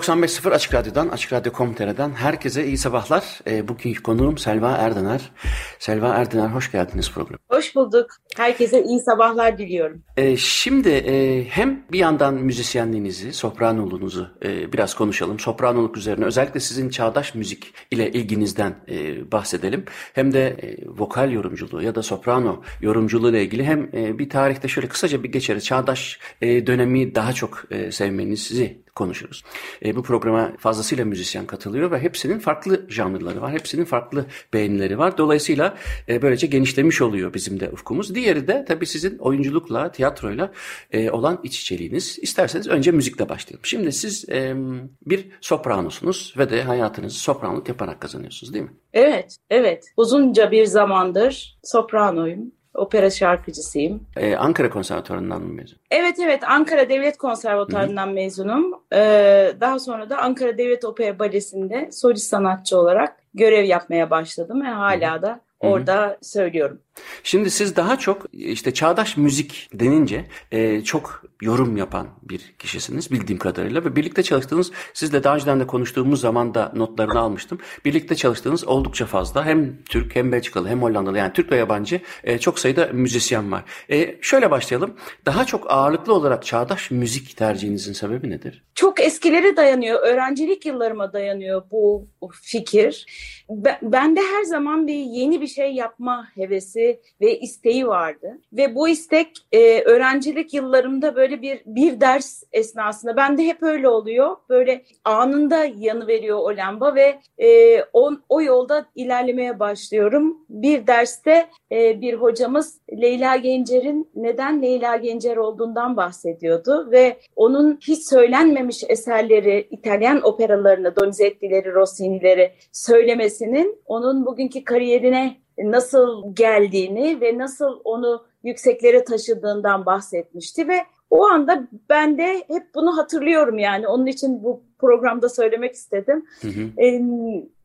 ...95.0 Açık Radyo'dan, Açık Radyo.com.tr'den herkese iyi sabahlar. E, bugünkü konuğum Selva Erdener. Selva Erdener hoş geldiniz programa. Hoş bulduk. Herkese iyi sabahlar diliyorum. E, şimdi e, hem bir yandan müzisyenliğinizi, sopranoluğunuzu e, biraz konuşalım. Sopranoluk üzerine özellikle sizin çağdaş müzik ile ilginizden e, bahsedelim. Hem de e, vokal yorumculuğu ya da soprano yorumculuğu ile ilgili hem e, bir tarihte şöyle kısaca bir geçeri çağdaş e, dönemi daha çok e, sevmenizi konuşuruz. E, bu programa fazlasıyla müzisyen katılıyor ve hepsinin farklı janrları var. Hepsinin farklı beğenileri var. Dolayısıyla e, böylece genişlemiş oluyor bizim de ufkumuz. Diğeri de tabii sizin oyunculukla, tiyatroyla e, olan iç içeriğiniz. İsterseniz önce müzikle başlayalım. Şimdi siz e, bir sopranosunuz ve de hayatınızı sopranlık yaparak kazanıyorsunuz değil mi? Evet, evet. Uzunca bir zamandır sopranoyum opera şarkıcısıyım. Ee, Ankara Konservatuvarı'ndan mı mezun? Evet evet Ankara Devlet Konservatuvarı'ndan Hı-hı. mezunum. Ee, daha sonra da Ankara Devlet Opera Balesi'nde solist sanatçı olarak görev yapmaya başladım ve hala Hı-hı. da orada Hı-hı. söylüyorum. Şimdi siz daha çok işte çağdaş müzik denince e, çok yorum yapan bir kişisiniz bildiğim kadarıyla ve birlikte çalıştığınız sizle daha önceden de konuştuğumuz zaman da notlarını almıştım. Birlikte çalıştığınız oldukça fazla hem Türk hem Belçikalı hem Hollandalı yani Türk ve yabancı e, çok sayıda müzisyen var. E, şöyle başlayalım. Daha çok ağırlıklı olarak çağdaş müzik tercihinizin sebebi nedir? Çok eskilere dayanıyor. Öğrencilik yıllarıma dayanıyor bu fikir. Ben de her zaman bir yeni bir şey yapma hevesi ve isteği vardı. Ve bu istek e, öğrencilik yıllarımda böyle bir bir ders esnasında ben de hep öyle oluyor. Böyle anında yanı veriyor o lamba ve e, o, o yolda ilerlemeye başlıyorum. Bir derste e, bir hocamız Leyla Gencer'in neden Leyla Gencer olduğundan bahsediyordu ve onun hiç söylenmemiş eserleri İtalyan operalarını Donizetti'leri, Rossini'leri söylemesinin onun bugünkü kariyerine nasıl geldiğini ve nasıl onu yükseklere taşıdığından bahsetmişti ve o anda ben de hep bunu hatırlıyorum yani onun için bu programda söylemek istedim. Hı hı.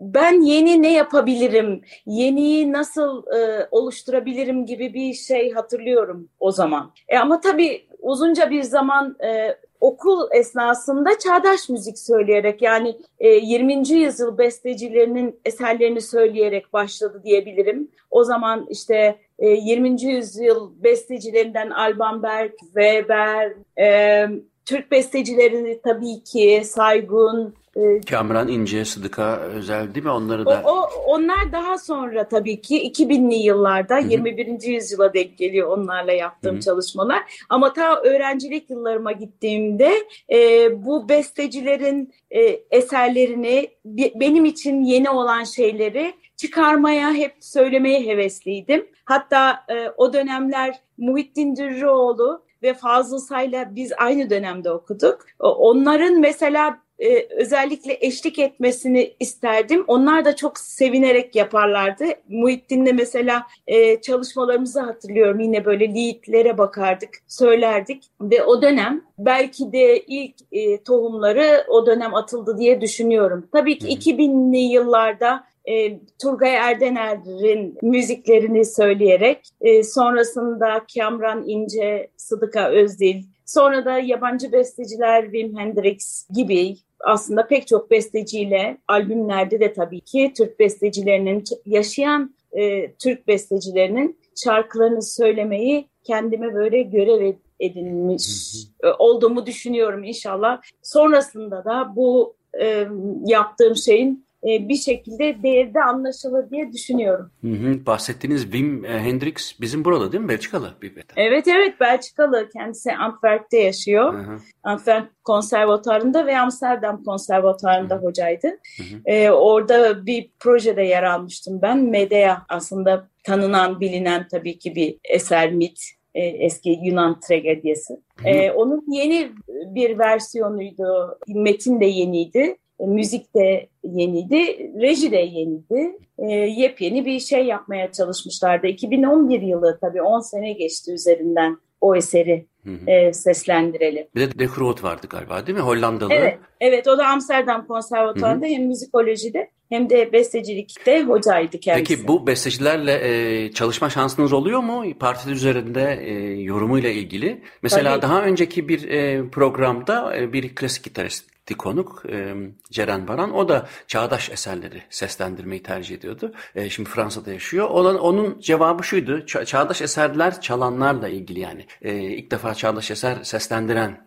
Ben yeni ne yapabilirim, yeniyi nasıl e, oluşturabilirim gibi bir şey hatırlıyorum o zaman. E ama tabii uzunca bir zaman e, okul esnasında çağdaş müzik söyleyerek yani e, 20. yüzyıl bestecilerinin eserlerini söyleyerek başladı diyebilirim. O zaman işte e, 20. yüzyıl bestecilerinden Alban Berg, Weber, e, Türk bestecilerini tabii ki Saygun, e, Kamran İnce, Sıdıka Özel değil mi? Onları da... O, o, onlar daha sonra tabii ki 2000'li yıllarda Hı-hı. 21. yüzyıla denk geliyor onlarla yaptığım Hı-hı. çalışmalar. Ama ta öğrencilik yıllarıma gittiğimde e, bu bestecilerin e, eserlerini benim için yeni olan şeyleri çıkarmaya hep söylemeye hevesliydim. Hatta e, o dönemler Muhittin Dürrüoğlu ve Fazıl Say'la biz aynı dönemde okuduk. Onların mesela e, özellikle eşlik etmesini isterdim. Onlar da çok sevinerek yaparlardı. Muhittin'le mesela e, çalışmalarımızı hatırlıyorum. Yine böyle leadlere bakardık, söylerdik. Ve o dönem belki de ilk e, tohumları o dönem atıldı diye düşünüyorum. Tabii ki 2000'li yıllarda e, Turgay Erdener'in müziklerini söyleyerek e, sonrasında Kamran İnce, Sıdıka Özdil, sonra da yabancı besteciler Wim Hendrix gibi aslında pek çok besteciyle albümlerde de tabii ki Türk bestecilerinin yaşayan e, Türk bestecilerinin şarkılarını söylemeyi kendime böyle görev edinmiş e, olduğumu düşünüyorum inşallah. Sonrasında da bu e, yaptığım şeyin bir şekilde değerde anlaşılır diye düşünüyorum. Hı hı. Bahsettiğiniz Wim e, Hendrix bizim burada değil mi? Belçikalı bir beden. Evet evet Belçikalı. Kendisi Antwerp'te yaşıyor. Hı hı. Antwerp konservatuarında ve Amsterdam konservatuarında hocaydı. Hı hı. E, orada bir projede yer almıştım ben. Medea aslında tanınan, bilinen tabii ki bir eser mit e, eski Yunan tragediyası. E, onun yeni bir versiyonuydu. Metin de yeniydi. E, müzik de yeniydi. Reji de yeniydi. E, yepyeni bir şey yapmaya çalışmışlardı. 2011 yılı tabii 10 sene geçti üzerinden o eseri Hı hı. E, seslendirelim. Bir de De Groot vardı galiba değil mi? Hollandalı. Evet, evet o da Amsterdam Konservatuvarı'nda hem müzikolojide hem de bestecilikte hocaydı kendisi. Peki bu bestecilerle e, çalışma şansınız oluyor mu? Parti üzerinde e, yorumuyla ilgili. Mesela Tabii. daha önceki bir e, programda e, bir klasik gitarist konuk e, Ceren Baran. O da çağdaş eserleri seslendirmeyi tercih ediyordu. E, şimdi Fransa'da yaşıyor. Olan, onun cevabı şuydu. Ça- çağdaş eserler çalanlarla ilgili yani. E, ilk defa çağdaş eser seslendiren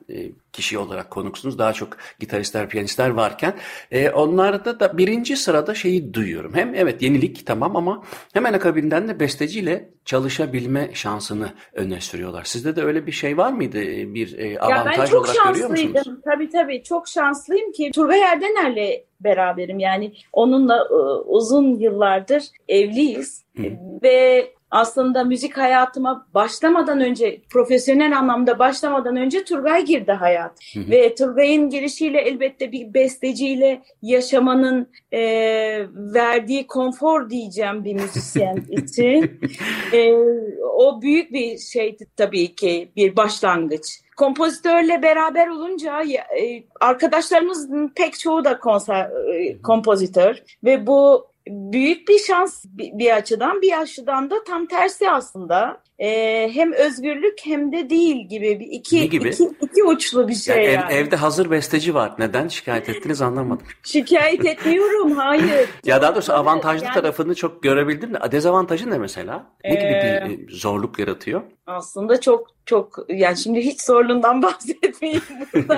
kişi olarak konuksunuz. Daha çok gitaristler, piyanistler varken. E, onlarda da birinci sırada şeyi duyuyorum. Hem evet yenilik tamam ama hemen akabinden de besteciyle çalışabilme şansını öne sürüyorlar. Sizde de öyle bir şey var mıydı? E, bir e, avantaj olarak görüyor musunuz? Ya ben çok şanslıydım. Tabii tabii çok şanslıyım ki Turgay Erdener'le beraberim. Yani onunla e, uzun yıllardır evliyiz. Hı. Ve aslında müzik hayatıma başlamadan önce, profesyonel anlamda başlamadan önce Turgay girdi hayat. Hı hı. Ve Turgay'ın girişiyle elbette bir besteciyle yaşamanın e, verdiği konfor diyeceğim bir müzisyen için. E, o büyük bir şeydi tabii ki, bir başlangıç kompozitörle beraber olunca e, arkadaşlarımızın pek çoğu da konser, e, kompozitör ve bu büyük bir şans bir açıdan bir açıdan da tam tersi aslında. Ee, hem özgürlük hem de değil gibi bir iki, gibi? iki, iki uçlu bir şey yani. yani. Ev, evde hazır besteci var. Neden şikayet ettiniz anlamadım. şikayet etmiyorum hayır. ya daha doğrusu avantajlı yani, tarafını çok görebildim de dezavantajı ne mesela? Ne gibi bir e, zorluk yaratıyor? Aslında çok çok yani şimdi hiç zorluğundan bahsetmeyeyim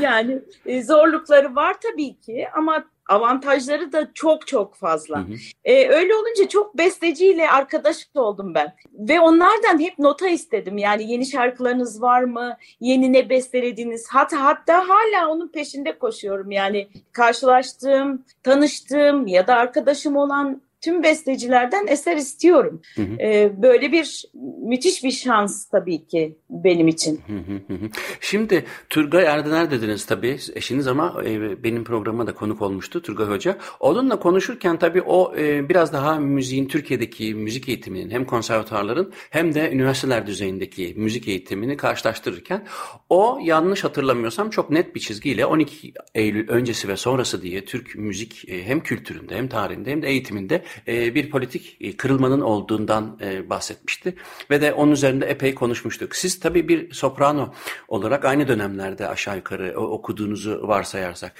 yani e, zorlukları var tabii ki ama avantajları da çok çok fazla. Hı hı. Ee, öyle olunca çok besteciyle arkadaş oldum ben. Ve onlardan hep nota istedim. Yani yeni şarkılarınız var mı? Yeni ne bestelediniz? Hatta hatta hala onun peşinde koşuyorum. Yani karşılaştığım, tanıştığım ya da arkadaşım olan tüm bestecilerden eser istiyorum. Hı hı. Ee, böyle bir müthiş bir şans tabii ki benim için. Hı hı hı. Şimdi Turgay Erdener dediniz tabii eşiniz ama e, benim programa da konuk olmuştu Turgay Hoca. Onunla konuşurken tabii o e, biraz daha müziğin Türkiye'deki müzik eğitiminin hem konservatuarların hem de üniversiteler düzeyindeki müzik eğitimini karşılaştırırken o yanlış hatırlamıyorsam çok net bir çizgiyle 12 Eylül öncesi ve sonrası diye Türk müzik e, hem kültüründe hem tarihinde hem de eğitiminde e, bir politik e, kırılmanın olduğundan e, bahsetmişti. Ve de onun üzerinde epey konuşmuştuk. Siz tabii bir soprano olarak aynı dönemlerde aşağı yukarı okuduğunuzu varsayarsak.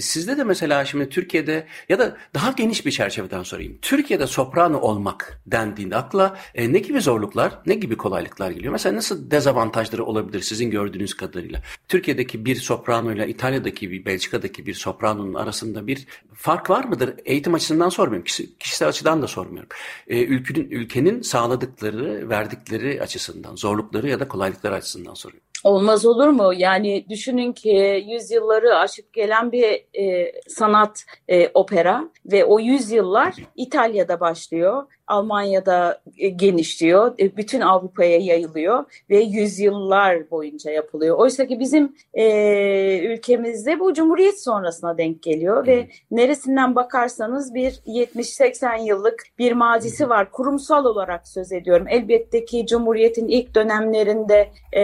Sizde de mesela şimdi Türkiye'de ya da daha geniş bir çerçeveden sorayım. Türkiye'de soprano olmak dendiğinde akla ne gibi zorluklar, ne gibi kolaylıklar geliyor? Mesela nasıl dezavantajları olabilir sizin gördüğünüz kadarıyla? Türkiye'deki bir soprano ile İtalya'daki bir, Belçika'daki bir sopranonun arasında bir fark var mıdır? Eğitim açısından sormuyorum. Kişi, kişisel açıdan da sormuyorum. E, ülkenin, ülkenin sağladıkları, verdikleri açısından, zorlukları ya da kolaylıkları açısından soruyorum. Olmaz olur mu? Yani düşünün ki yüzyılları aşıp gelen bir e, sanat e, opera ve o yüzyıllar İtalya'da başlıyor. Almanya'da e, genişliyor, e, bütün Avrupa'ya yayılıyor ve yüzyıllar boyunca yapılıyor. Oysa ki bizim e, ülkemizde bu Cumhuriyet sonrasına denk geliyor ve neresinden bakarsanız bir 70-80 yıllık bir mazisi var. Kurumsal olarak söz ediyorum. Elbette ki Cumhuriyet'in ilk dönemlerinde e,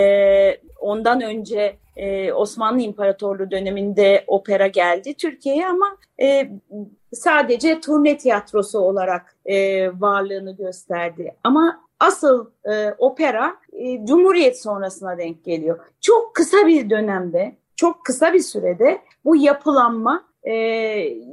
ondan önce e, Osmanlı İmparatorluğu döneminde opera geldi Türkiye'ye ama e, sadece turne tiyatrosu olarak e, varlığını gösterdi. Ama asıl e, opera e, Cumhuriyet sonrasına denk geliyor. Çok kısa bir dönemde, çok kısa bir sürede bu yapılanma e,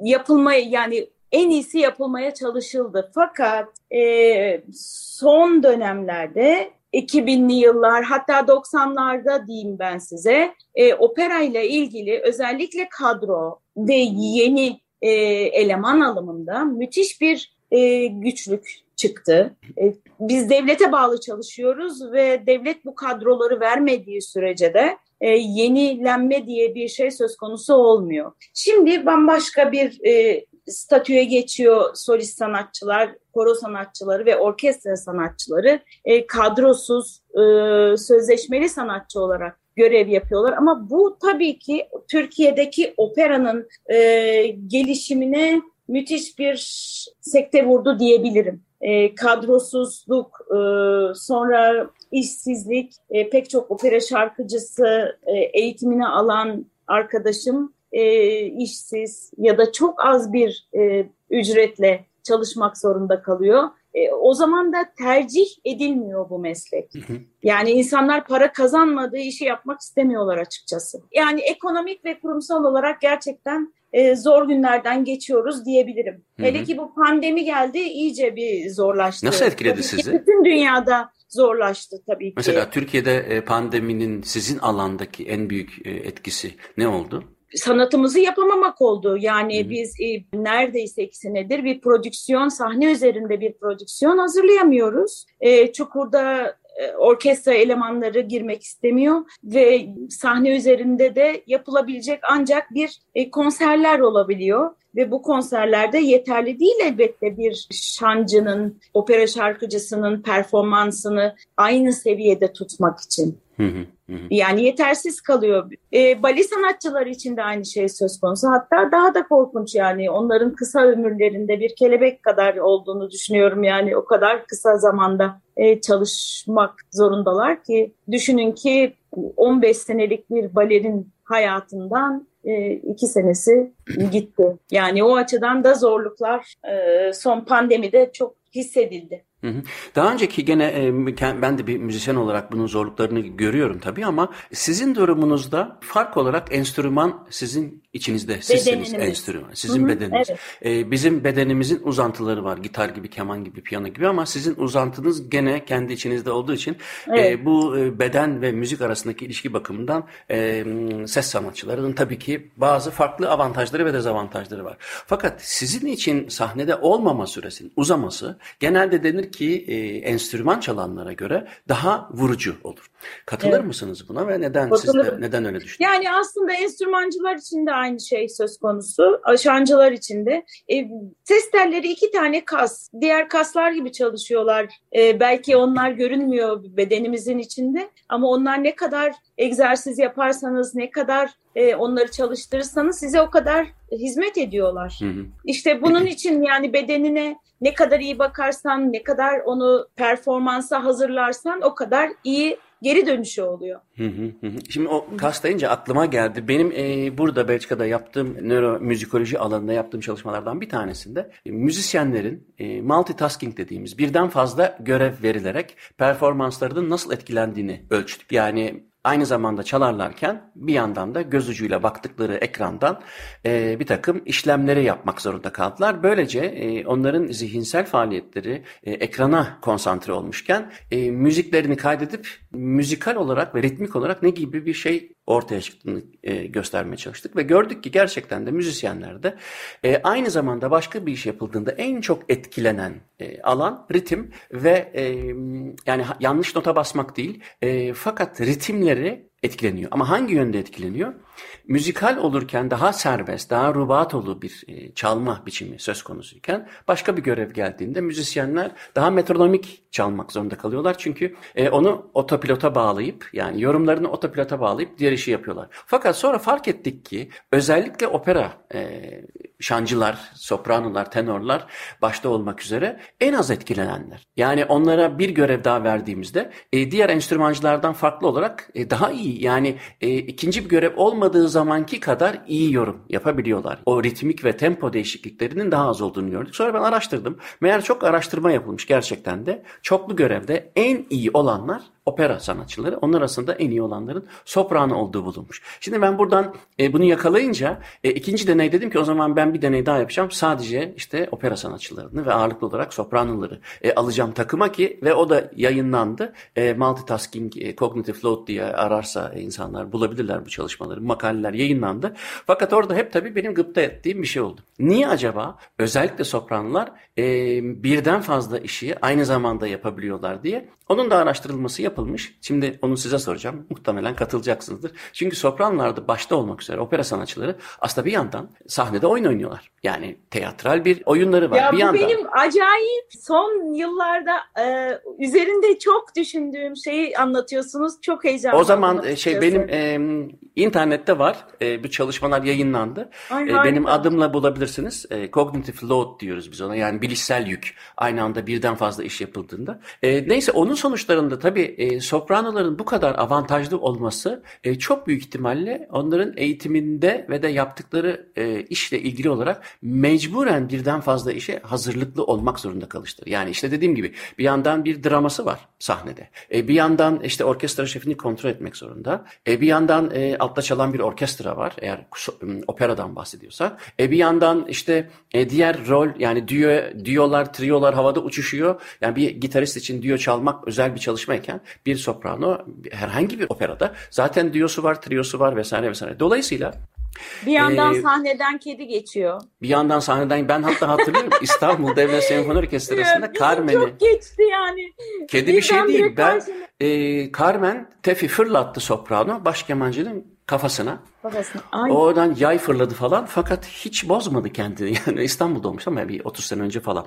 yapılmaya yani en iyisi yapılmaya çalışıldı. Fakat e, son dönemlerde 2000'li yıllar hatta 90'larda diyeyim ben size e, opera ile ilgili özellikle kadro ve yeni e, eleman alımında müthiş bir e, güçlük çıktı. E, biz devlete bağlı çalışıyoruz ve devlet bu kadroları vermediği sürece de e, yenilenme diye bir şey söz konusu olmuyor. Şimdi bambaşka bir e, statüye geçiyor solist sanatçılar, koro sanatçıları ve orkestra sanatçıları e, kadrosuz e, sözleşmeli sanatçı olarak görev yapıyorlar. Ama bu tabii ki Türkiye'deki operanın e, gelişimine müthiş bir sekte vurdu diyebilirim. E, kadrosuzluk, e, sonra işsizlik, e, pek çok opera şarkıcısı e, eğitimini alan arkadaşım e, işsiz ya da çok az bir e, ücretle çalışmak zorunda kalıyor. E, o zaman da tercih edilmiyor bu meslek. Yani insanlar para kazanmadığı işi yapmak istemiyorlar açıkçası. Yani ekonomik ve kurumsal olarak gerçekten e, zor günlerden geçiyoruz diyebilirim. Hı hı. Hele ki bu pandemi geldi iyice bir zorlaştı. Nasıl etkiledi tabii sizi? Bütün dünyada zorlaştı tabii ki. Mesela Türkiye'de e, pandeminin sizin alandaki en büyük e, etkisi ne oldu? Sanatımızı yapamamak oldu. Yani Hı. biz e, neredeyse iki senedir bir prodüksiyon, sahne üzerinde bir prodüksiyon hazırlayamıyoruz. E, Çukur'da e, orkestra elemanları girmek istemiyor ve sahne üzerinde de yapılabilecek ancak bir e, konserler olabiliyor ve bu konserlerde yeterli değil elbette bir şancının, opera şarkıcısının performansını aynı seviyede tutmak için. Hı hı. Yani yetersiz kalıyor. E, bali sanatçıları için de aynı şey söz konusu. Hatta daha da korkunç yani. Onların kısa ömürlerinde bir kelebek kadar olduğunu düşünüyorum. Yani o kadar kısa zamanda e, çalışmak zorundalar ki düşünün ki 15 senelik bir balerin hayatından e, iki senesi gitti. Yani o açıdan da zorluklar e, son pandemide çok hissedildi. Daha önceki gene e, ben de bir müzisyen olarak bunun zorluklarını görüyorum tabii ama sizin durumunuzda fark olarak enstrüman sizin içinizde. Sizsiniz enstrüman. Sizin Hı-hı, bedeniniz. Evet. E, bizim bedenimizin uzantıları var. Gitar gibi, keman gibi, piyano gibi ama sizin uzantınız gene kendi içinizde olduğu için e, evet. bu beden ve müzik arasındaki ilişki bakımından ses sanatçılarının tabii ki bazı farklı avantajları ve dezavantajları var. Fakat sizin için sahnede olmama süresinin uzaması genelde denir ki e, enstrüman çalanlara göre daha vurucu olur. Katılır evet. mısınız buna ve neden siz de, neden öyle düşünüyorsunuz? Yani aslında enstrümancılar için de aynı şey söz konusu. Şancılar için de. E, ses telleri iki tane kas. Diğer kaslar gibi çalışıyorlar. E, belki onlar görünmüyor bedenimizin içinde ama onlar ne kadar egzersiz yaparsanız, ne kadar e, onları çalıştırırsanız size o kadar hizmet ediyorlar. Hı hı. İşte bunun için yani bedenine ne kadar iyi bakarsan, ne kadar onu performansa hazırlarsan o kadar iyi geri dönüşü oluyor. Şimdi o kas deyince aklıma geldi. Benim e, burada Belçika'da yaptığım nöromüzikoloji alanında yaptığım çalışmalardan bir tanesinde e, müzisyenlerin e, multitasking dediğimiz birden fazla görev verilerek performanslarının nasıl etkilendiğini ölçtük. Yani aynı zamanda çalarlarken bir yandan da göz ucuyla baktıkları ekrandan e, bir takım işlemleri yapmak zorunda kaldılar. Böylece e, onların zihinsel faaliyetleri e, ekrana konsantre olmuşken e, müziklerini kaydedip müzikal olarak ve ritmik olarak ne gibi bir şey ortaya çıktığını e, göstermeye çalıştık ve gördük ki gerçekten de müzisyenlerde e, aynı zamanda başka bir iş yapıldığında en çok etkilenen e, alan ritim ve e, yani yanlış nota basmak değil e, fakat ritimleri etkileniyor. Ama hangi yönde etkileniyor? Müzikal olurken daha serbest, daha rubatolu bir e, çalma biçimi söz konusuyken başka bir görev geldiğinde müzisyenler daha metronomik çalmak zorunda kalıyorlar. Çünkü e, onu otopilota bağlayıp yani yorumlarını otopilota bağlayıp diğer işi yapıyorlar. Fakat sonra fark ettik ki özellikle opera e, şancılar, sopranolar, tenorlar başta olmak üzere en az etkilenenler. Yani onlara bir görev daha verdiğimizde diğer enstrümancılardan farklı olarak daha iyi yani ikinci bir görev olmadığı zamanki kadar iyi yorum yapabiliyorlar. O ritmik ve tempo değişikliklerinin daha az olduğunu gördük. Sonra ben araştırdım. Meğer çok araştırma yapılmış gerçekten de. Çoklu görevde en iyi olanlar opera sanatçıları. Onlar arasında en iyi olanların soprano olduğu bulunmuş. Şimdi ben buradan e, bunu yakalayınca e, ikinci deney dedim ki o zaman ben bir deney daha yapacağım. Sadece işte opera sanatçılarını ve ağırlıklı olarak sopranoları e, alacağım takıma ki ve o da yayınlandı. E, multitasking, e, cognitive load diye ararsa insanlar bulabilirler bu çalışmaları. Makaleler yayınlandı. Fakat orada hep tabii benim gıpta ettiğim bir şey oldu. Niye acaba özellikle sopranolar e, birden fazla işi aynı zamanda yapabiliyorlar diye onun da araştırılması yapılmış. Şimdi onu size soracağım. Muhtemelen katılacaksınızdır. Çünkü sopranlarda başta olmak üzere opera sanatçıları aslında bir yandan sahnede oyun oynuyorlar. Yani teatral bir oyunları var. Ya bir bu yandan. benim acayip son yıllarda e, üzerinde çok düşündüğüm şeyi anlatıyorsunuz. Çok heyecanlı. O zaman e, şey benim e, internette var. E, bu çalışmalar yayınlandı. Ay, E, benim adımla bulabilirsiniz. E, cognitive load diyoruz biz ona. Yani bilişsel yük. Aynı anda birden fazla iş yapıldığında. E, neyse onun sonuçlarında tabii e, sopranoların bu kadar avantajlı olması e, çok büyük ihtimalle onların eğitiminde ve de yaptıkları e, işle ilgili olarak mecburen birden fazla işe hazırlıklı olmak zorunda kalıştır. Yani işte dediğim gibi bir yandan bir draması var sahnede. E, bir yandan işte orkestra şefini kontrol etmek zorunda. E, bir yandan e, altta çalan bir orkestra var eğer operadan bahsediyorsak. E, bir yandan işte e, diğer rol yani düğü, düyolar, triyolar havada uçuşuyor. Yani bir gitarist için düğü çalmak özel bir çalışmayken bir soprano herhangi bir operada zaten düyosu var, triyosu var vesaire vesaire. Dolayısıyla Bir yandan Ee, sahneden kedi geçiyor. bir yandan sahneden ben hatta hatırlıyorum İstanbul Devlet Senfoni Orkestrası'nda Carmen'i Çok geçti yani. Kedi bir şey değil. Ben e, Carmen Tefi fırlattı soprano baş kafasına. Babasına. Ay. Oradan yay fırladı falan fakat hiç bozmadı kendini. Yani İstanbul'da olmuş ama bir 30 sene önce falan.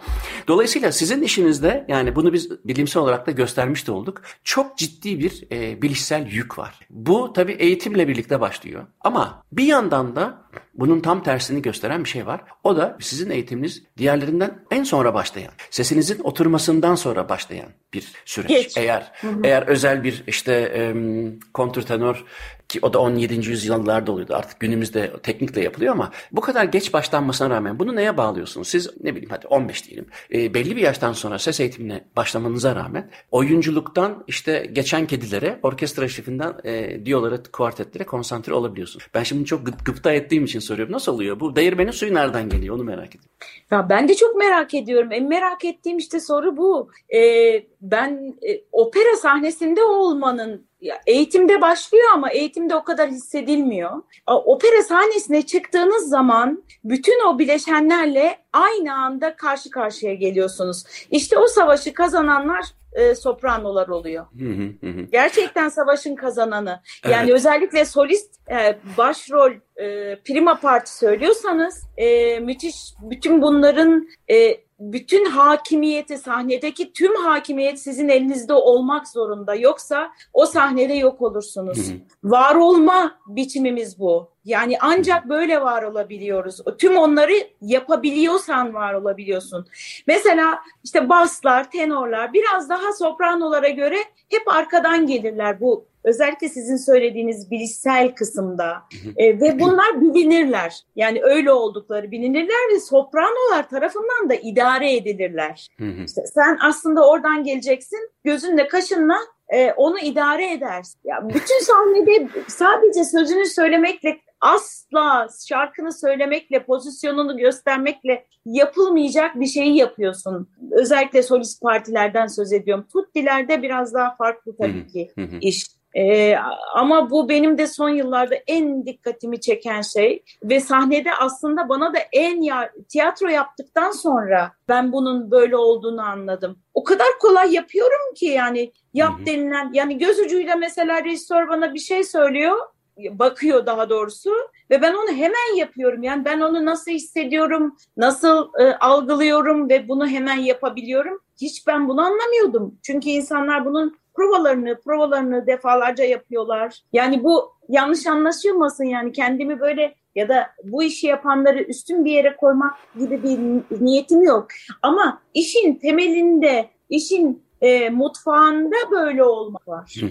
Dolayısıyla sizin işinizde yani bunu biz bilimsel olarak da göstermiş de olduk. Çok ciddi bir e, bilişsel yük var. Bu tabii eğitimle birlikte başlıyor. Ama bir yandan da bunun tam tersini gösteren bir şey var. O da sizin eğitiminiz diğerlerinden en sonra başlayan, sesinizin oturmasından sonra başlayan bir süreç. Geç. Eğer eğer özel bir işte em, kontrtenor ki o da 17. yüzyıllarda oluyordu. Artık günümüzde teknikle yapılıyor ama bu kadar geç başlanmasına rağmen bunu neye bağlıyorsunuz? Siz ne bileyim hadi 15 diyelim. E, belli bir yaştan sonra ses eğitimine başlamanıza rağmen oyunculuktan işte geçen kedilere, orkestra şefinden e, diyolara, kuartetlere konsantre olabiliyorsunuz. Ben şimdi çok gıp gıpta ettiğim için soruyorum. Nasıl oluyor? Bu değirmenin suyu nereden geliyor? Onu merak ediyorum. Ya ben de çok merak ediyorum. En merak ettiğim işte soru bu. Ee, ben e, opera sahnesinde olmanın ya, eğitimde başlıyor ama eğitimde o kadar hissedilmiyor. A, Opera sahnesine çıktığınız zaman bütün o bileşenlerle aynı anda karşı karşıya geliyorsunuz. İşte o savaşı kazananlar e, sopranolar oluyor. Hı hı hı. Gerçekten savaşın kazananı. Yani Evet. özellikle solist e, başrol e, prima parti söylüyorsanız e, müthiş bütün bunların e, bütün hakimiyeti sahnedeki tüm hakimiyet sizin elinizde olmak zorunda. Yoksa o sahnede yok olursunuz. Hı hı. Var olma biçimimiz bu. Yani ancak böyle var olabiliyoruz. Tüm onları yapabiliyorsan var olabiliyorsun. Mesela işte baslar, tenorlar biraz daha sopranolara göre hep arkadan gelirler bu özellikle sizin söylediğiniz bilişsel kısımda E, ve bunlar bilinirler. Yani öyle oldukları bilinirler ve sopranolar tarafından da idare edilirler. İşte sen aslında oradan geleceksin gözünle kaşınla e, onu idare edersin. Ya bütün sahnede sadece sözünü söylemekle asla şarkını söylemekle, pozisyonunu göstermekle yapılmayacak bir şeyi yapıyorsun. Özellikle solist partilerden söz ediyorum. Tuttilerde biraz daha farklı tabii ki iş. Ee, ama bu benim de son yıllarda en dikkatimi çeken şey ve sahnede aslında bana da en ya tiyatro yaptıktan sonra ben bunun böyle olduğunu anladım. O kadar kolay yapıyorum ki yani yap denilen yani göz ucuyla mesela rejisör bana bir şey söylüyor bakıyor daha doğrusu ve ben onu hemen yapıyorum. Yani ben onu nasıl hissediyorum, nasıl e, algılıyorum ve bunu hemen yapabiliyorum. Hiç ben bunu anlamıyordum. Çünkü insanlar bunun provalarını, provalarını defalarca yapıyorlar. Yani bu yanlış anlaşılmasın yani kendimi böyle ya da bu işi yapanları üstün bir yere koymak gibi bir niyetim yok. Ama işin temelinde, işin e, mutfağında böyle olmak var. Hı.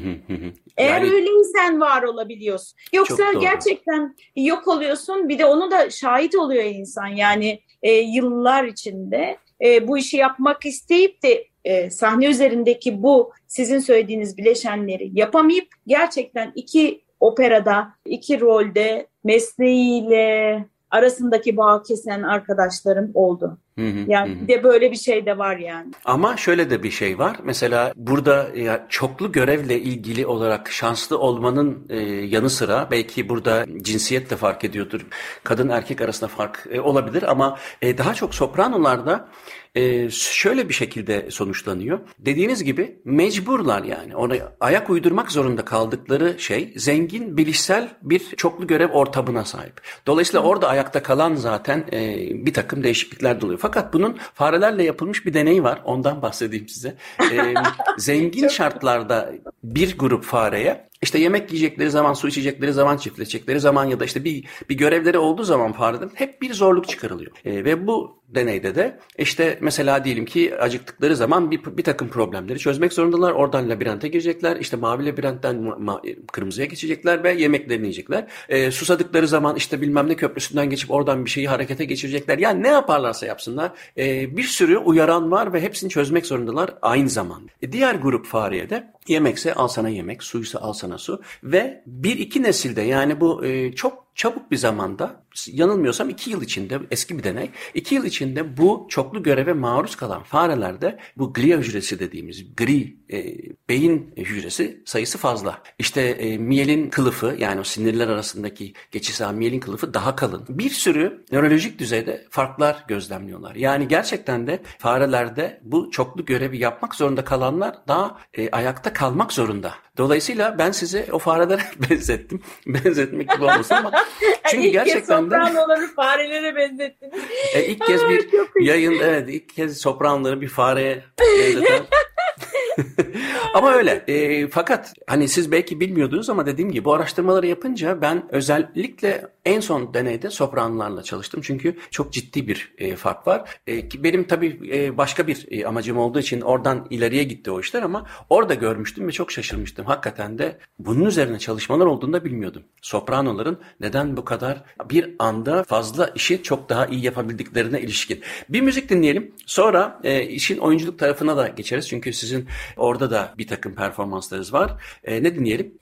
Eğer Yani- öyleysen var olabiliyorsun. Yoksa gerçekten yok oluyorsun. Bir de onu da şahit oluyor insan. Yani e, yıllar içinde e, bu işi yapmak isteyip de e, sahne üzerindeki bu sizin söylediğiniz bileşenleri yapamayıp gerçekten iki operada, iki rolde mesleğiyle arasındaki bağ kesen arkadaşlarım oldu. Hı hı, yani hı. de böyle bir şey de var yani. Ama şöyle de bir şey var. Mesela burada ya, çoklu görevle ilgili olarak şanslı olmanın e, yanı sıra belki burada cinsiyet de fark ediyordur. Kadın erkek arasında fark e, olabilir ama e, daha çok sopranolarda e, şöyle bir şekilde sonuçlanıyor. Dediğiniz gibi mecburlar yani. Ona ayak uydurmak zorunda kaldıkları şey zengin bilişsel bir çoklu görev ortamına sahip. Dolayısıyla orada ayakta kalan zaten e, bir takım değişiklikler doluyor. Fakat bunun farelerle yapılmış bir deney var. Ondan bahsedeyim size. E, zengin şartlarda bir grup fareye işte yemek yiyecekleri zaman, su içecekleri zaman, çiftleşecekleri zaman ya da işte bir bir görevleri olduğu zaman farelerin hep bir zorluk çıkarılıyor. E, ve bu deneyde de işte mesela diyelim ki acıktıkları zaman bir, bir takım problemleri çözmek zorundalar. Oradan labirente girecekler. İşte mavi labirentten ma- kırmızıya geçecekler ve yemeklerini yiyecekler. E, susadıkları zaman işte bilmem ne köprüsünden geçip oradan bir şeyi harekete geçirecekler. Yani ne yaparlarsa yapsınlar. E, bir sürü uyaran var ve hepsini çözmek zorundalar aynı zamanda. E, diğer grup fareye de yemekse al sana yemek, suysa al sana su ve bir iki nesilde yani bu e, çok çabuk bir zamanda yanılmıyorsam iki yıl içinde eski bir deney iki yıl içinde bu çoklu göreve maruz kalan farelerde bu glia hücresi dediğimiz gri e, beyin hücresi sayısı fazla. İşte e, miyelin kılıfı yani o sinirler arasındaki geçiş ağı miyelin kılıfı daha kalın. Bir sürü nörolojik düzeyde farklar gözlemliyorlar. Yani gerçekten de farelerde bu çoklu görevi yapmak zorunda kalanlar daha e, ayakta kalmak zorunda. Dolayısıyla ben size o farelere benzettim. Benzetmek gibi olmasın ama çünkü ilk gerçekten kez sopranoları farelere benzettiniz. E, ilk kez bir yayın evet ilk kez sopranoları bir fareye benzeten ama öyle. E, fakat hani siz belki bilmiyordunuz ama dediğim gibi bu araştırmaları yapınca ben özellikle en son deneyde sopranlarla çalıştım. Çünkü çok ciddi bir e, fark var. E, benim tabii e, başka bir e, amacım olduğu için oradan ileriye gitti o işler ama orada görmüştüm ve çok şaşırmıştım. Hakikaten de bunun üzerine çalışmalar olduğunu da bilmiyordum. Sopranoların neden bu kadar bir anda fazla işi çok daha iyi yapabildiklerine ilişkin. Bir müzik dinleyelim. Sonra e, işin oyunculuk tarafına da geçeriz. Çünkü sizin orada da bir takım performanslarınız var. E, ne dinleyelim?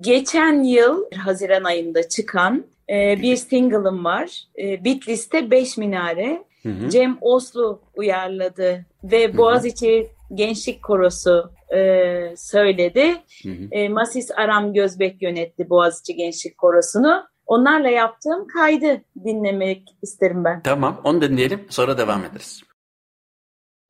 Geçen yıl Haziran ayında çıkan e, bir single'ım var. E, Bitlis'te 5 Minare. Hı hı. Cem Oslu uyarladı ve Boğaziçi Gençlik Korosu e, söyledi. Hı hı. E, Masis Aram Gözbek yönetti Boğaziçi Gençlik Korosu'nu. Onlarla yaptığım kaydı dinlemek isterim ben. Tamam onu dinleyelim sonra devam ederiz.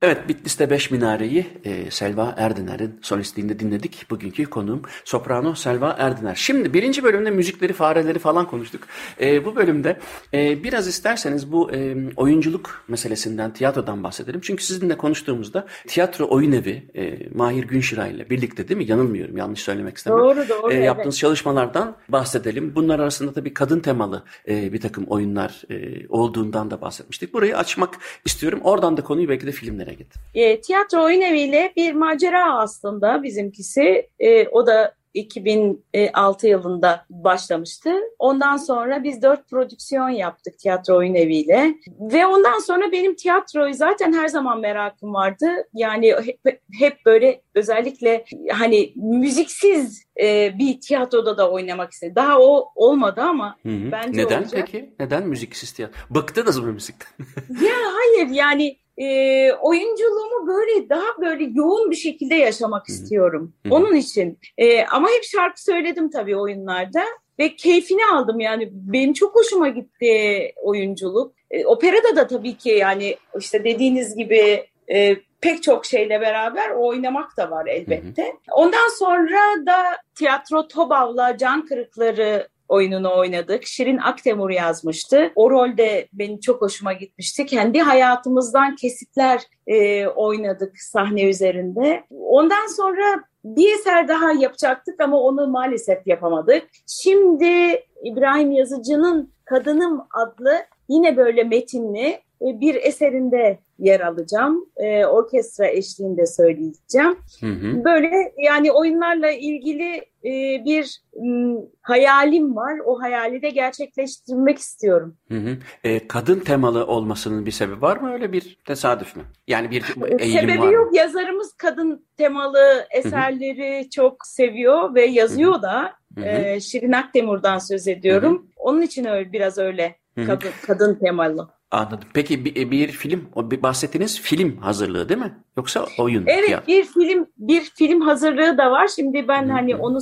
Evet Bitlis'te Beş Minare'yi e, Selva Erdiner'in solistliğinde dinledik. Bugünkü konuğum soprano Selva Erdiner. Şimdi birinci bölümde müzikleri, fareleri falan konuştuk. E, bu bölümde e, biraz isterseniz bu e, oyunculuk meselesinden, tiyatrodan bahsedelim. Çünkü sizinle konuştuğumuzda tiyatro oyun evi e, Mahir Günşira ile birlikte değil mi? Yanılmıyorum yanlış söylemek istemem. Doğru doğru. E, yaptığınız evet. çalışmalardan bahsedelim. Bunlar arasında tabii kadın temalı e, bir takım oyunlar e, olduğundan da bahsetmiştik. Burayı açmak istiyorum. Oradan da konuyu belki de filmlere nereye gitti? E, tiyatro oyun eviyle bir macera aslında bizimkisi. E, o da 2006 yılında başlamıştı. Ondan sonra biz dört prodüksiyon yaptık tiyatro oyun eviyle. Ve ondan sonra benim tiyatroyu zaten her zaman merakım vardı. Yani hep, hep böyle özellikle hani müziksiz e, bir tiyatroda da oynamak istedim. Daha o olmadı ama hı hı. bence Neden olacak. peki? Neden müziksiz tiyatro? Bıktınız mı müzikten? ya hayır yani e, oyunculuğumu böyle daha böyle yoğun bir şekilde yaşamak Hı-hı. istiyorum. Hı-hı. Onun için. E, ama hep şarkı söyledim tabii oyunlarda ve keyfini aldım yani benim çok hoşuma gitti oyunculuk. E, operada da tabii ki yani işte dediğiniz gibi e, pek çok şeyle beraber oynamak da var elbette. Hı hı. Ondan sonra da tiyatro Tobav'la Can Kırıkları oyununu oynadık. Şirin Aktemur yazmıştı. O rolde benim çok hoşuma gitmişti. Kendi hayatımızdan kesitler e, oynadık sahne üzerinde. Ondan sonra bir eser daha yapacaktık ama onu maalesef yapamadık. Şimdi İbrahim Yazıcı'nın Kadınım adlı yine böyle metinli e, bir eserinde yer alacağım. E, orkestra eşliğinde söyleyeceğim. Hı hı. Böyle yani oyunlarla ilgili e, bir m, hayalim var. O hayali de gerçekleştirmek istiyorum. Hı hı. E, kadın temalı olmasının bir sebebi var mı? Öyle bir tesadüf mü? Yani bir eğilim sebebi var mı? yok. Yazarımız kadın temalı eserleri hı hı. çok seviyor ve yazıyor hı hı. da. Hı hı. E, Şirin Akdemur'dan söz ediyorum. Hı hı. Onun için öyle biraz öyle kadın, kadın temalı. Anladım. Peki bir, bir film, o bir bahsettiğiniz film hazırlığı değil mi? Yoksa oyun? Evet, tiyatro. bir film bir film hazırlığı da var. Şimdi ben Hı-hı. hani onu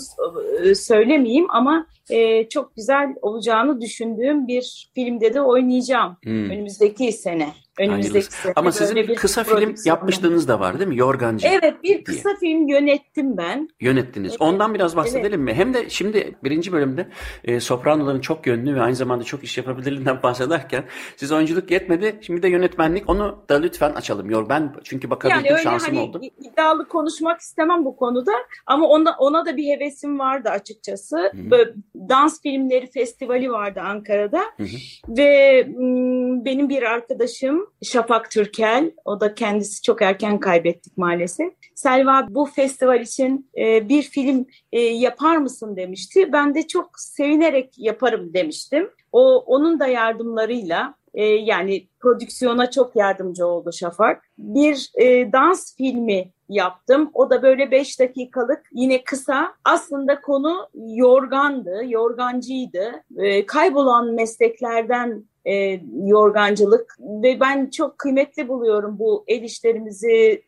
e, söylemeyeyim ama e, çok güzel olacağını düşündüğüm bir filmde de oynayacağım Hı. önümüzdeki sene. Önümüzdeki sene. Ama sizin bir kısa film yapmışlığınız da var değil mi? Yorgancı. Evet, bir kısa diye. film yönettim ben. Yönettiniz. Evet. Ondan biraz bahsedelim evet. mi? Hem de şimdi birinci bölümde e, sopranoların çok yönlü ve aynı zamanda çok iş yapabilirliğinden bahsederken siz oyunculuk yetmedi. Şimdi de yönetmenlik. Onu da lütfen açalım. Yor ben çünkü bakabildim yani öyle şansım hani oldu. iddialı konuşmak istemem bu konuda ama ona ona da bir hevesim vardı açıkçası. Hı-hı. Böyle dans filmleri festivali vardı Ankara'da Hı-hı. ve m, benim bir arkadaşım Şafak Türkel, o da kendisi çok erken kaybettik maalesef. Selva bu festival için e, bir film e, yapar mısın demişti. Ben de çok sevinerek yaparım demiştim. O onun da yardımlarıyla e, yani prodüksiyona çok yardımcı oldu Şafak. Bir dans filmi yaptım. O da böyle beş dakikalık yine kısa. Aslında konu yorgandı, yorgancıydı. Kaybolan mesleklerden e, yorgancılık ve ben çok kıymetli buluyorum bu el işlerimizi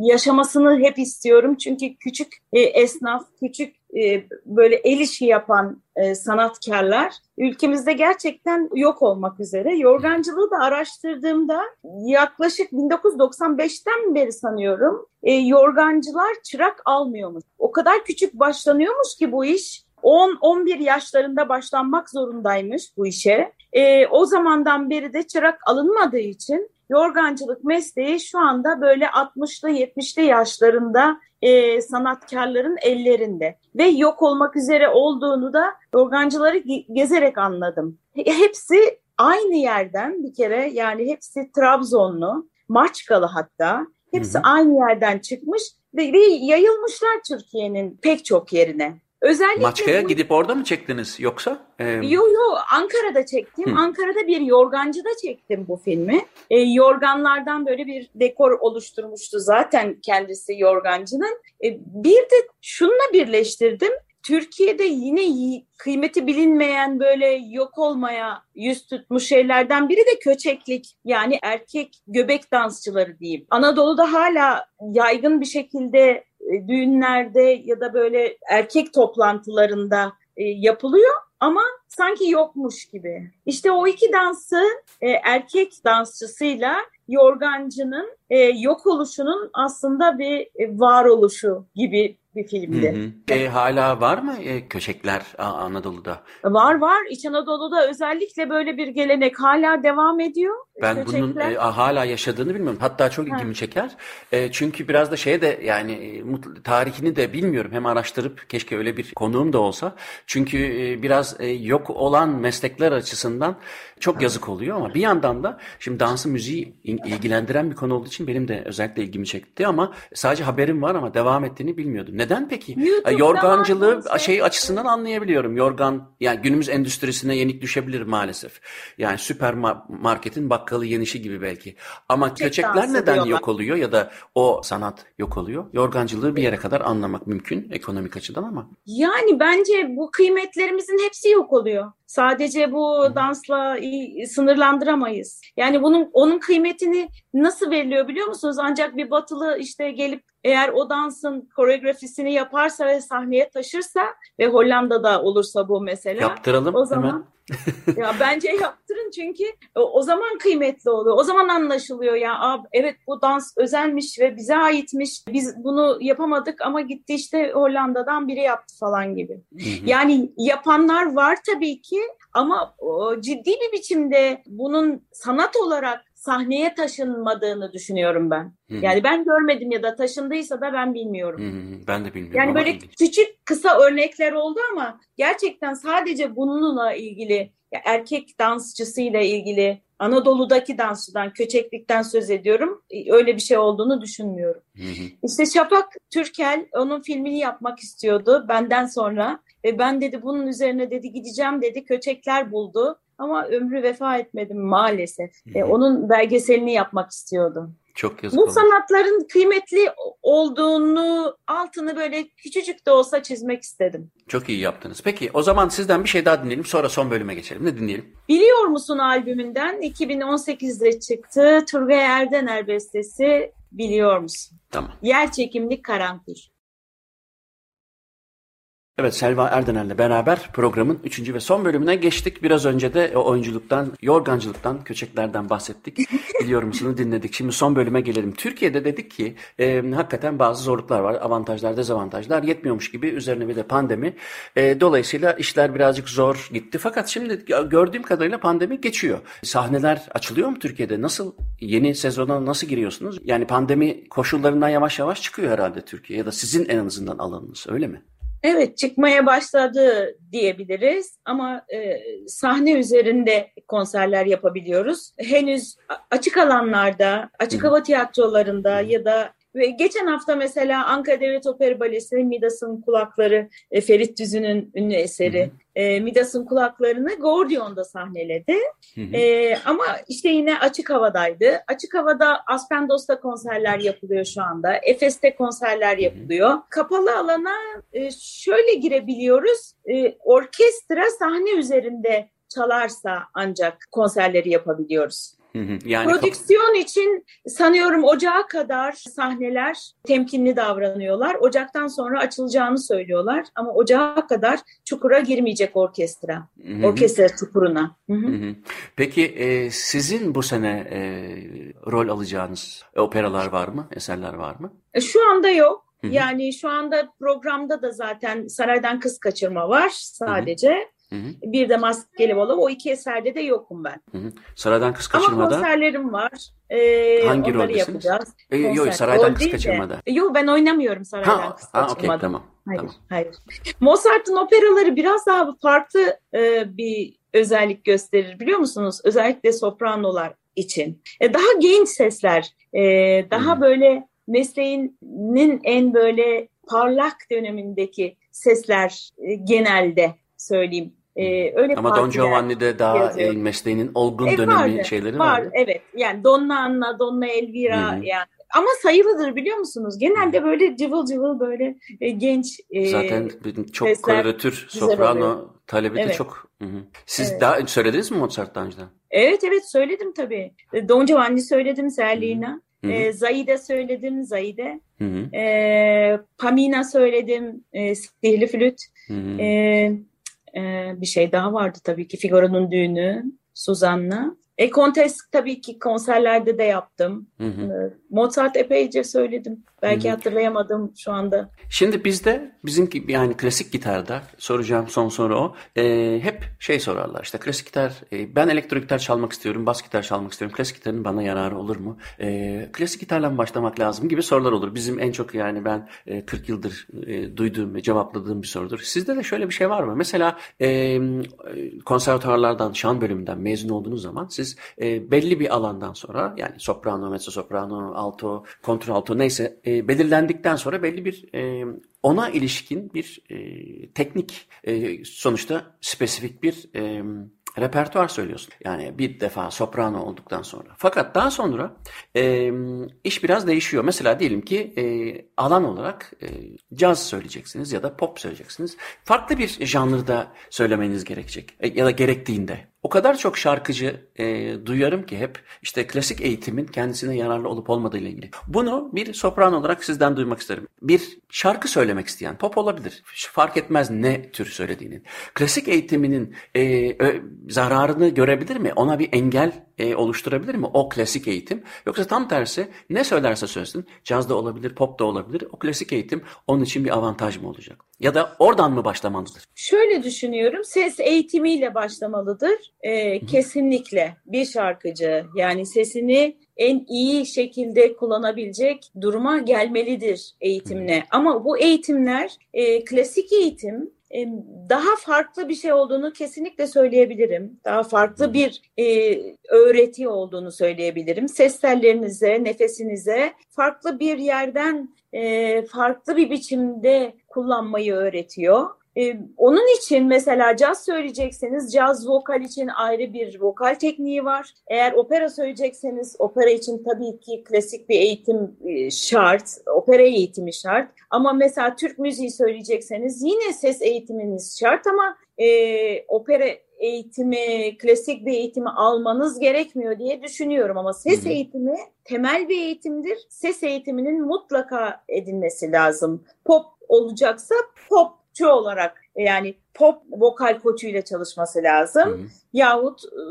yaşamasını hep istiyorum. Çünkü küçük e, esnaf, küçük e, böyle el işi yapan e, sanatkarlar ülkemizde gerçekten yok olmak üzere. Yorgancılığı da araştırdığımda yaklaşık 1995'ten beri sanıyorum e, yorgancılar çırak almıyormuş. O kadar küçük başlanıyormuş ki bu iş 10-11 yaşlarında başlanmak zorundaymış bu işe. E, o zamandan beri de çırak alınmadığı için yorgancılık mesleği şu anda böyle 60'lı 70'li yaşlarında e, sanatkarların ellerinde ve yok olmak üzere olduğunu da yorgancıları gezerek anladım. Hepsi aynı yerden bir kere yani hepsi Trabzonlu, Maçkalı hatta hepsi hı hı. aynı yerden çıkmış ve, ve yayılmışlar Türkiye'nin pek çok yerine. Özellikle Maçka'ya bu... gidip orada mı çektiniz yoksa? Ee... Yo yo Ankara'da çektim. Hı. Ankara'da bir yorgancıda çektim bu filmi. E, yorganlardan böyle bir dekor oluşturmuştu zaten kendisi yorgancının. E, bir de şununla birleştirdim. Türkiye'de yine kıymeti bilinmeyen böyle yok olmaya yüz tutmuş şeylerden biri de köçeklik. Yani erkek göbek dansçıları diyeyim. Anadolu'da hala yaygın bir şekilde e, düğünlerde ya da böyle erkek toplantılarında e, yapılıyor ama sanki yokmuş gibi. İşte o iki dansı e, erkek dansçısıyla yorgancının yok oluşunun aslında bir varoluşu gibi bir filmdi. Hı hı. E, hala var mı e, köşekler Anadolu'da? Var var. İç Anadolu'da özellikle böyle bir gelenek hala devam ediyor. Ben köçekler. bunun e, hala yaşadığını bilmiyorum. Hatta çok ilgimi ha. çeker. E, çünkü biraz da şeye de yani e, tarihini de bilmiyorum. Hem araştırıp keşke öyle bir konuğum da olsa. Çünkü e, biraz e, yok olan meslekler açısından çok yazık oluyor ama bir yandan da şimdi dansı müziği ilgilendiren bir konu olduğu için benim de özellikle ilgimi çekti ama sadece haberim var ama devam ettiğini bilmiyordum. Neden peki? YouTube'da Yorgancılığı şey açısından anlayabiliyorum. Yorgan yani günümüz endüstrisine yenik düşebilir maalesef. Yani süpermarketin bakkalı yenişi gibi belki. Ama Tek köçekler neden diyorlar. yok oluyor ya da o sanat yok oluyor? Yorgancılığı bir yere kadar anlamak mümkün ekonomik açıdan ama. Yani bence bu kıymetlerimizin hepsi yok oluyor. Sadece bu dansla sınırlandıramayız. Yani bunun onun kıymetini nasıl veriliyor biliyor musunuz? Ancak bir batılı işte gelip eğer o dansın koreografisini yaparsa ve sahneye taşırsa ve Hollanda'da olursa bu mesela. Yaptıralım o zaman. Hemen. ya bence yaptırın çünkü o, zaman kıymetli oluyor. O zaman anlaşılıyor ya abi evet bu dans özelmiş ve bize aitmiş. Biz bunu yapamadık ama gitti işte Hollanda'dan biri yaptı falan gibi. Hı hı. Yani yapanlar var tabii ki ama o, ciddi bir biçimde bunun sanat olarak sahneye taşınmadığını düşünüyorum ben. Hı-hı. Yani ben görmedim ya da taşındıysa da ben bilmiyorum. Hı-hı. Ben de bilmiyorum. Yani böyle ilginç. küçük kısa örnekler oldu ama gerçekten sadece bununla ilgili erkek dansçısıyla ilgili Anadolu'daki dansçıdan, köçeklikten söz ediyorum. Öyle bir şey olduğunu düşünmüyorum. Hı hı. İşte Şafak Türkel onun filmini yapmak istiyordu benden sonra. Ve ben dedi bunun üzerine dedi gideceğim dedi köçekler buldu. Ama ömrü vefa etmedim maalesef. E, onun belgeselini yapmak istiyordu. Çok yazık Bu olmuş. sanatların kıymetli olduğunu altını böyle küçücük de olsa çizmek istedim. Çok iyi yaptınız. Peki o zaman sizden bir şey daha dinleyelim sonra son bölüme geçelim. Ne dinleyelim? Biliyor musun albümünden 2018'de çıktı Turgay Erdener bestesi Biliyor musun? Tamam. Yer çekimli karanfil. Evet Selva Erdener'le beraber programın üçüncü ve son bölümüne geçtik. Biraz önce de oyunculuktan, yorgancılıktan, köçeklerden bahsettik. Biliyor musunuz dinledik. Şimdi son bölüme gelelim. Türkiye'de dedik ki e, hakikaten bazı zorluklar var. Avantajlar, dezavantajlar yetmiyormuş gibi. Üzerine bir de pandemi. E, dolayısıyla işler birazcık zor gitti. Fakat şimdi gördüğüm kadarıyla pandemi geçiyor. Sahneler açılıyor mu Türkiye'de? Nasıl yeni sezona nasıl giriyorsunuz? Yani pandemi koşullarından yavaş yavaş çıkıyor herhalde Türkiye ya da sizin en azından alanınız öyle mi? Evet çıkmaya başladı diyebiliriz ama e, sahne üzerinde konserler yapabiliyoruz. Henüz açık alanlarda, açık hava tiyatrolarında ya da ve geçen hafta mesela Ankara Devlet Opera Balesi Midas'ın kulakları e, Ferit Düzü'nün ünlü eseri e, Midas'ın kulaklarını Gordion'da sahneledi. Hı hı. E, ama işte yine açık havadaydı. Açık havada Aspendos'ta konserler yapılıyor şu anda. Efes'te konserler yapılıyor. Hı. Kapalı alana e, şöyle girebiliyoruz. E, orkestra sahne üzerinde çalarsa ancak konserleri yapabiliyoruz. Yani Prodüksiyon için sanıyorum ocağa kadar sahneler temkinli davranıyorlar. Ocaktan sonra açılacağını söylüyorlar ama ocağa kadar çukura girmeyecek orkestra. Hı-hı. Orkestra çukuruna. Peki e, sizin bu sene e, rol alacağınız operalar var mı? Eserler var mı? E, şu anda yok. Yani şu anda programda da zaten Saraydan Kız Kaçırma var sadece. Hı hı. Bir de Maskeli Balo. O iki eserde de yokum ben. Hı hı. Saraydan Kız Kaçırma'da. Ama konserlerim var. Ee, Hangi roldesiniz? yapacağız. E, yok Saraydan Rol Kız Kaçırma'da. Yok ben oynamıyorum Saraydan ha, Kız Kaçırma'da. Ha, okay, tamam. Hayır, tamam. hayır. Mozart'ın operaları biraz daha farklı e, bir özellik gösterir biliyor musunuz? Özellikle sopranolar için. E, daha genç sesler, e, daha hmm. böyle mesleğinin en böyle parlak dönemindeki sesler e, genelde söyleyeyim. Ee, öyle Ama Don Giovanni'de daha e, mesleğinin olgun e, dönemi vardı, şeyleri var. Vardı. Evet yani Donna Anna, Donna Elvira Hı-hı. yani ama sayılıdır biliyor musunuz? Genelde böyle cıvıl cıvıl böyle e, genç e, Zaten çok koloratür, soprano talebi evet. de çok. Hı-hı. Siz evet. daha söylediniz mi Mozart daha önceden? Evet evet söyledim tabii. E, Don Giovanni söyledim Serlina. E, Zaide söyledim Zaide. E, Pamina söyledim e, Sihirli Flüt. E, e, bir şey daha vardı tabii ki Figaro'nun düğünü, Suzan'la. E Contes tabii ki konserlerde de yaptım. Hı hı. Ee, Mozart epeyce söyledim. Belki hatırlayamadım şu anda. Şimdi bizde bizim yani klasik gitarda soracağım son soru o. E, hep şey sorarlar işte klasik gitar e, ben elektro gitar çalmak istiyorum, bas gitar çalmak istiyorum. Klasik gitarın bana yararı olur mu? E, klasik gitarla mı başlamak lazım gibi sorular olur. Bizim en çok yani ben e, 40 yıldır e, duyduğum ve cevapladığım bir sorudur. Sizde de şöyle bir şey var mı? Mesela e, konservatuarlardan, şan bölümünden mezun olduğunuz zaman siz siz e, belli bir alandan sonra yani soprano, mezzo soprano, alto, kontralto neyse e, belirlendikten sonra belli bir e, ona ilişkin bir e, teknik e, sonuçta spesifik bir e, repertuar söylüyorsun. Yani bir defa soprano olduktan sonra. Fakat daha sonra e, iş biraz değişiyor. Mesela diyelim ki e, alan olarak e, caz söyleyeceksiniz ya da pop söyleyeceksiniz. Farklı bir janrda söylemeniz gerekecek e, ya da gerektiğinde. O kadar çok şarkıcı e, duyarım ki hep işte klasik eğitimin kendisine yararlı olup olmadığı ile ilgili. Bunu bir sopran olarak sizden duymak isterim. Bir şarkı söylemek isteyen pop olabilir. Fark etmez ne tür söylediğinin. Klasik eğitiminin e, ö, zararını görebilir mi? Ona bir engel e, oluşturabilir mi o klasik eğitim? Yoksa tam tersi ne söylerse söylesin caz da olabilir, pop da olabilir. O klasik eğitim onun için bir avantaj mı olacak? Ya da oradan mı başlamalıdır? Şöyle düşünüyorum. Ses eğitimiyle başlamalıdır. Ee, kesinlikle bir şarkıcı yani sesini en iyi şekilde kullanabilecek duruma gelmelidir eğitimle. Ama bu eğitimler e, klasik eğitim e, daha farklı bir şey olduğunu kesinlikle söyleyebilirim. Daha farklı bir e, öğreti olduğunu söyleyebilirim. Ses tellerinize, nefesinize farklı bir yerden e, farklı bir biçimde kullanmayı öğretiyor. Ee, onun için mesela caz söyleyecekseniz caz vokal için ayrı bir vokal tekniği var. Eğer opera söyleyecekseniz opera için tabii ki klasik bir eğitim e, şart, opera eğitimi şart. Ama mesela Türk müziği söyleyecekseniz yine ses eğitiminiz şart ama e, opera eğitimi, klasik bir eğitimi almanız gerekmiyor diye düşünüyorum ama ses eğitimi temel bir eğitimdir. Ses eğitiminin mutlaka edinmesi lazım. Pop olacaksa pop popçu olarak yani pop vokal koçuyla çalışması lazım. Hı hı. Yahut e,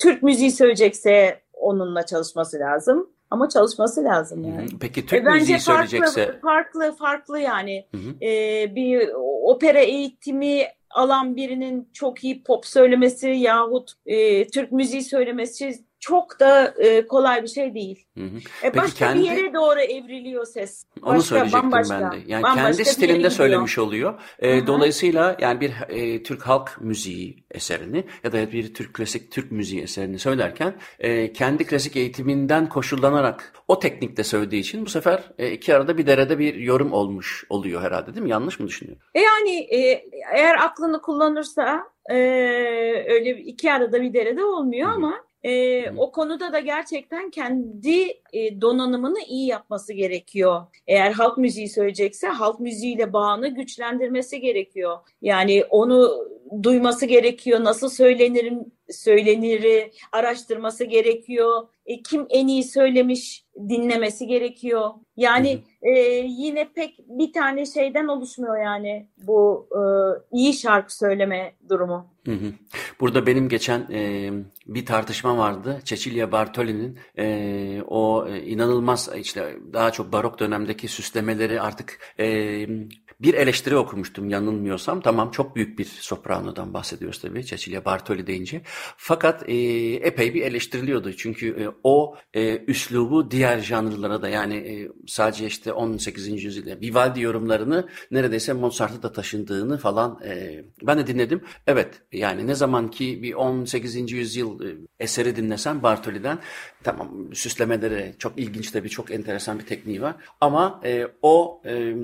Türk müziği söyleyecekse onunla çalışması lazım. Ama çalışması lazım yani. Peki Türk e, müziği farklı, söyleyecekse? Farklı farklı yani. Hı hı. E, bir opera eğitimi alan birinin çok iyi pop söylemesi yahut e, Türk müziği söylemesi çok da e, kolay bir şey değil. Hı hı. E, başka kendi... bir yere doğru evriliyor ses. Başka, Onu söyleyecektim bambaşka, ben de. Yani kendi stilinde söylemiş oluyor. E, dolayısıyla yani bir e, Türk halk müziği eserini ya da bir Türk klasik Türk müziği eserini söylerken e, kendi klasik eğitiminden koşullanarak o teknikte söylediği için bu sefer e, iki arada bir derede bir yorum olmuş oluyor herhalde değil mi? Yanlış mı düşünüyorum? E yani e, eğer aklını kullanırsa e, öyle iki arada bir derede olmuyor Hı-hı. ama e, o konuda da gerçekten kendi e, donanımını iyi yapması gerekiyor. Eğer halk müziği söyleyecekse halk müziğiyle bağını güçlendirmesi gerekiyor. Yani onu duyması gerekiyor. Nasıl söylenir söyleniri araştırması gerekiyor. E, kim en iyi söylemiş dinlemesi gerekiyor. Yani hı hı. E, yine pek bir tane şeyden oluşmuyor yani bu e, iyi şarkı söyleme durumu. Hı hı. Burada benim geçen e, bir tartışma vardı. Cecilia Bartoli'nin e, o e, inanılmaz işte daha çok barok dönemdeki süslemeleri artık e, bir eleştiri okumuştum yanılmıyorsam. Tamam çok büyük bir sopranodan bahsediyoruz tabii Cecilia Bartoli deyince. Fakat e, epey bir eleştiriliyordu. Çünkü e, o e, üslubu diğer janrlara da yani e, sadece işte 18. yüzyılda Vivaldi yorumlarını neredeyse Mozart'ı da taşındığını falan e, ben de dinledim. Evet yani ne zaman ki bir 18. yüzyıl e, eseri dinlesem Bartoli'den tamam süslemeleri çok ilginç tabii çok enteresan bir tekniği var. Ama e, o e,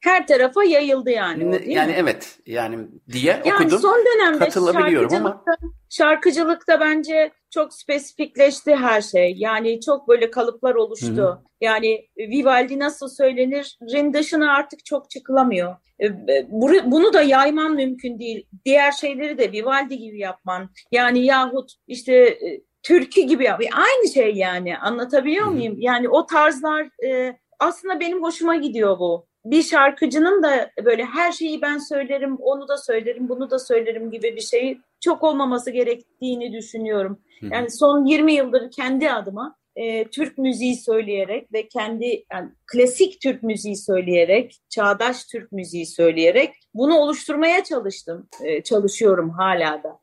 her tarafa yayıldı yani. O, yani mi? evet yani diye yani okudum. Son dönemde katılabiliyorum ama şarkıcılıkta bence çok spesifikleşti her şey. Yani çok böyle kalıplar oluştu. Hı-hı. Yani Vivaldi nasıl söylenir? dışına artık çok çıkılamıyor. E, e, bunu da yayman mümkün değil. Diğer şeyleri de Vivaldi gibi yapman. Yani yahut işte e, türkü gibi yap. Aynı şey yani. Anlatabiliyor Hı-hı. muyum? Yani o tarzlar aslında benim hoşuma gidiyor bu bir şarkıcının da böyle her şeyi ben söylerim, onu da söylerim, bunu da söylerim gibi bir şey çok olmaması gerektiğini düşünüyorum. Yani son 20 yıldır kendi adıma e, Türk müziği söyleyerek ve kendi yani klasik Türk müziği söyleyerek, çağdaş Türk müziği söyleyerek bunu oluşturmaya çalıştım. E, çalışıyorum hala da.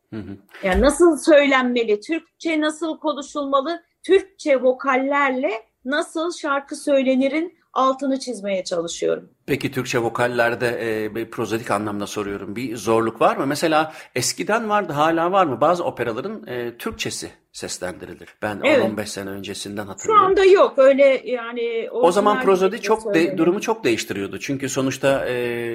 Yani nasıl söylenmeli, Türkçe nasıl konuşulmalı, Türkçe vokallerle nasıl şarkı söylenirin altını çizmeye çalışıyorum. Peki Türkçe vokallerde e, bir prozadik anlamda soruyorum. Bir zorluk var mı? Mesela eskiden vardı hala var mı? Bazı operaların e, Türkçesi seslendirilir. Ben evet. 10-15 sene öncesinden hatırlıyorum. Şu anda yok öyle yani. O zaman prozodi çok de, durumu çok değiştiriyordu. Çünkü sonuçta e,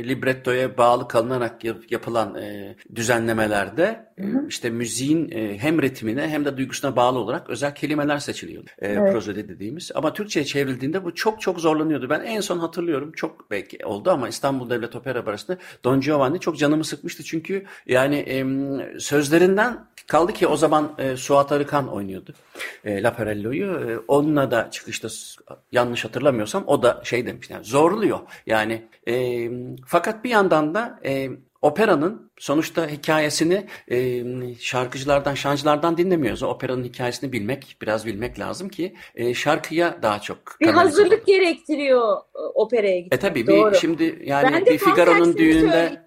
librettoya bağlı kalınarak yapılan e, düzenlemelerde e, işte müziğin e, hem ritmine hem de duygusuna bağlı olarak özel kelimeler seçiliyordu. E, evet. Prozodi dediğimiz. Ama Türkçe'ye çevrildiğinde bu çok çok zorlanıyordu. Ben en son hatırlıyorum çok belki oldu ama İstanbul Devlet Opera Barası'nda Don Giovanni çok canımı sıkmıştı. Çünkü yani e, sözlerinden kaldı ki o zaman e, Suat Arık Kan oynuyordu. E, Laparello'yu. E, onunla da çıkışta yanlış hatırlamıyorsam o da şey demiş yani zorluyor. Yani e, fakat bir yandan da e, operanın sonuçta hikayesini e, şarkıcılardan, şancılardan dinlemiyoruz. O operanın hikayesini bilmek, biraz bilmek lazım ki e, şarkıya daha çok bir hazırlık olur. gerektiriyor e, operaya gitmek. E tabii bir şimdi yani ben bir Figaro'nun düğününde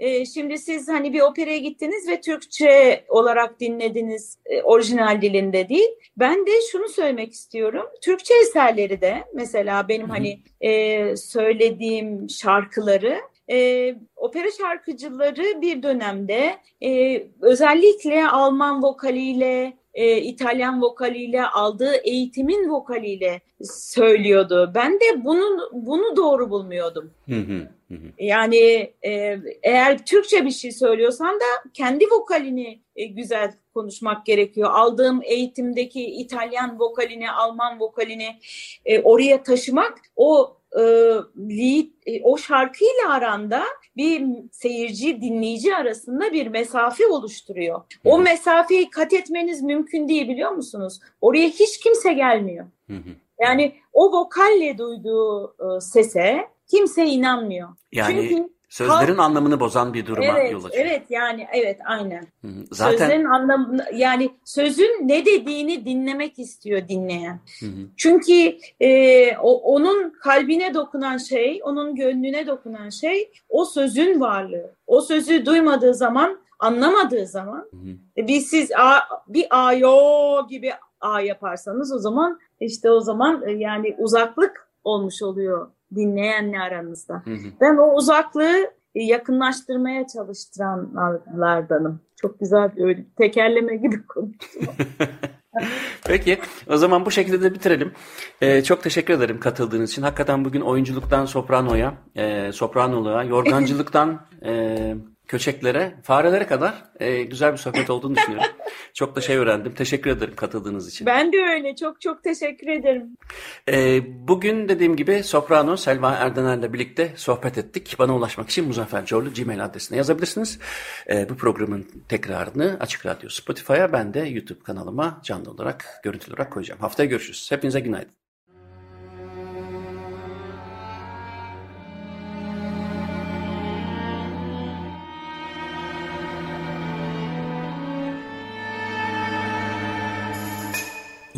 e, şimdi siz hani bir operaya gittiniz ve Türkçe olarak dinlediniz e, orijinal dilinde değil. Ben de şunu söylemek istiyorum. Türkçe eserleri de mesela benim hani e, söylediğim şarkıları e, opera şarkıcıları bir dönemde e, özellikle Alman vokaliyle e, İtalyan vokaliyle aldığı eğitimin vokaliyle söylüyordu. Ben de bunu bunu doğru bulmuyordum. Yani e, eğer Türkçe bir şey söylüyorsan da kendi vokalini e, güzel konuşmak gerekiyor. Aldığım eğitimdeki İtalyan vokalini, Alman vokalini e, oraya taşımak o e, lead, e, o şarkıyla aranda bir seyirci dinleyici arasında bir mesafe oluşturuyor. O mesafeyi kat etmeniz mümkün değil biliyor musunuz? Oraya hiç kimse gelmiyor. Yani o vokalle duyduğu e, sese kimse inanmıyor. Yani Çünkü Sözlerin halk, anlamını bozan bir duruma evet, yol açıyor. Evet yani evet aynen. Zaten Sözlerin anlamını yani sözün ne dediğini dinlemek istiyor dinleyen. Hı hı. Çünkü e, o, onun kalbine dokunan şey, onun gönlüne dokunan şey o sözün varlığı. O sözü duymadığı zaman, anlamadığı zaman hı hı. E, bir siz a, bir ayo gibi a yaparsanız o zaman işte o zaman e, yani uzaklık olmuş oluyor dinleyenle aranızda. Hı hı. Ben o uzaklığı yakınlaştırmaya çalıştıranlardanım. Çok güzel bir öyle tekerleme gibi konuştum. Peki o zaman bu şekilde de bitirelim. Ee, çok teşekkür ederim katıldığınız için. Hakikaten bugün oyunculuktan sopranoya, e, sopranoluğa, yorgancılıktan e, köçeklere, farelere kadar e, güzel bir sohbet olduğunu düşünüyorum. çok da şey öğrendim. Teşekkür ederim katıldığınız için. Ben de öyle. Çok çok teşekkür ederim. E, bugün dediğim gibi Soprano Selva Erdener'le birlikte sohbet ettik. Bana ulaşmak için Muzaffer Corlu Gmail adresine yazabilirsiniz. E, bu programın tekrarını Açık Radyo Spotify'a ben de YouTube kanalıma canlı olarak, görüntülü olarak koyacağım. Haftaya görüşürüz. Hepinize günaydın.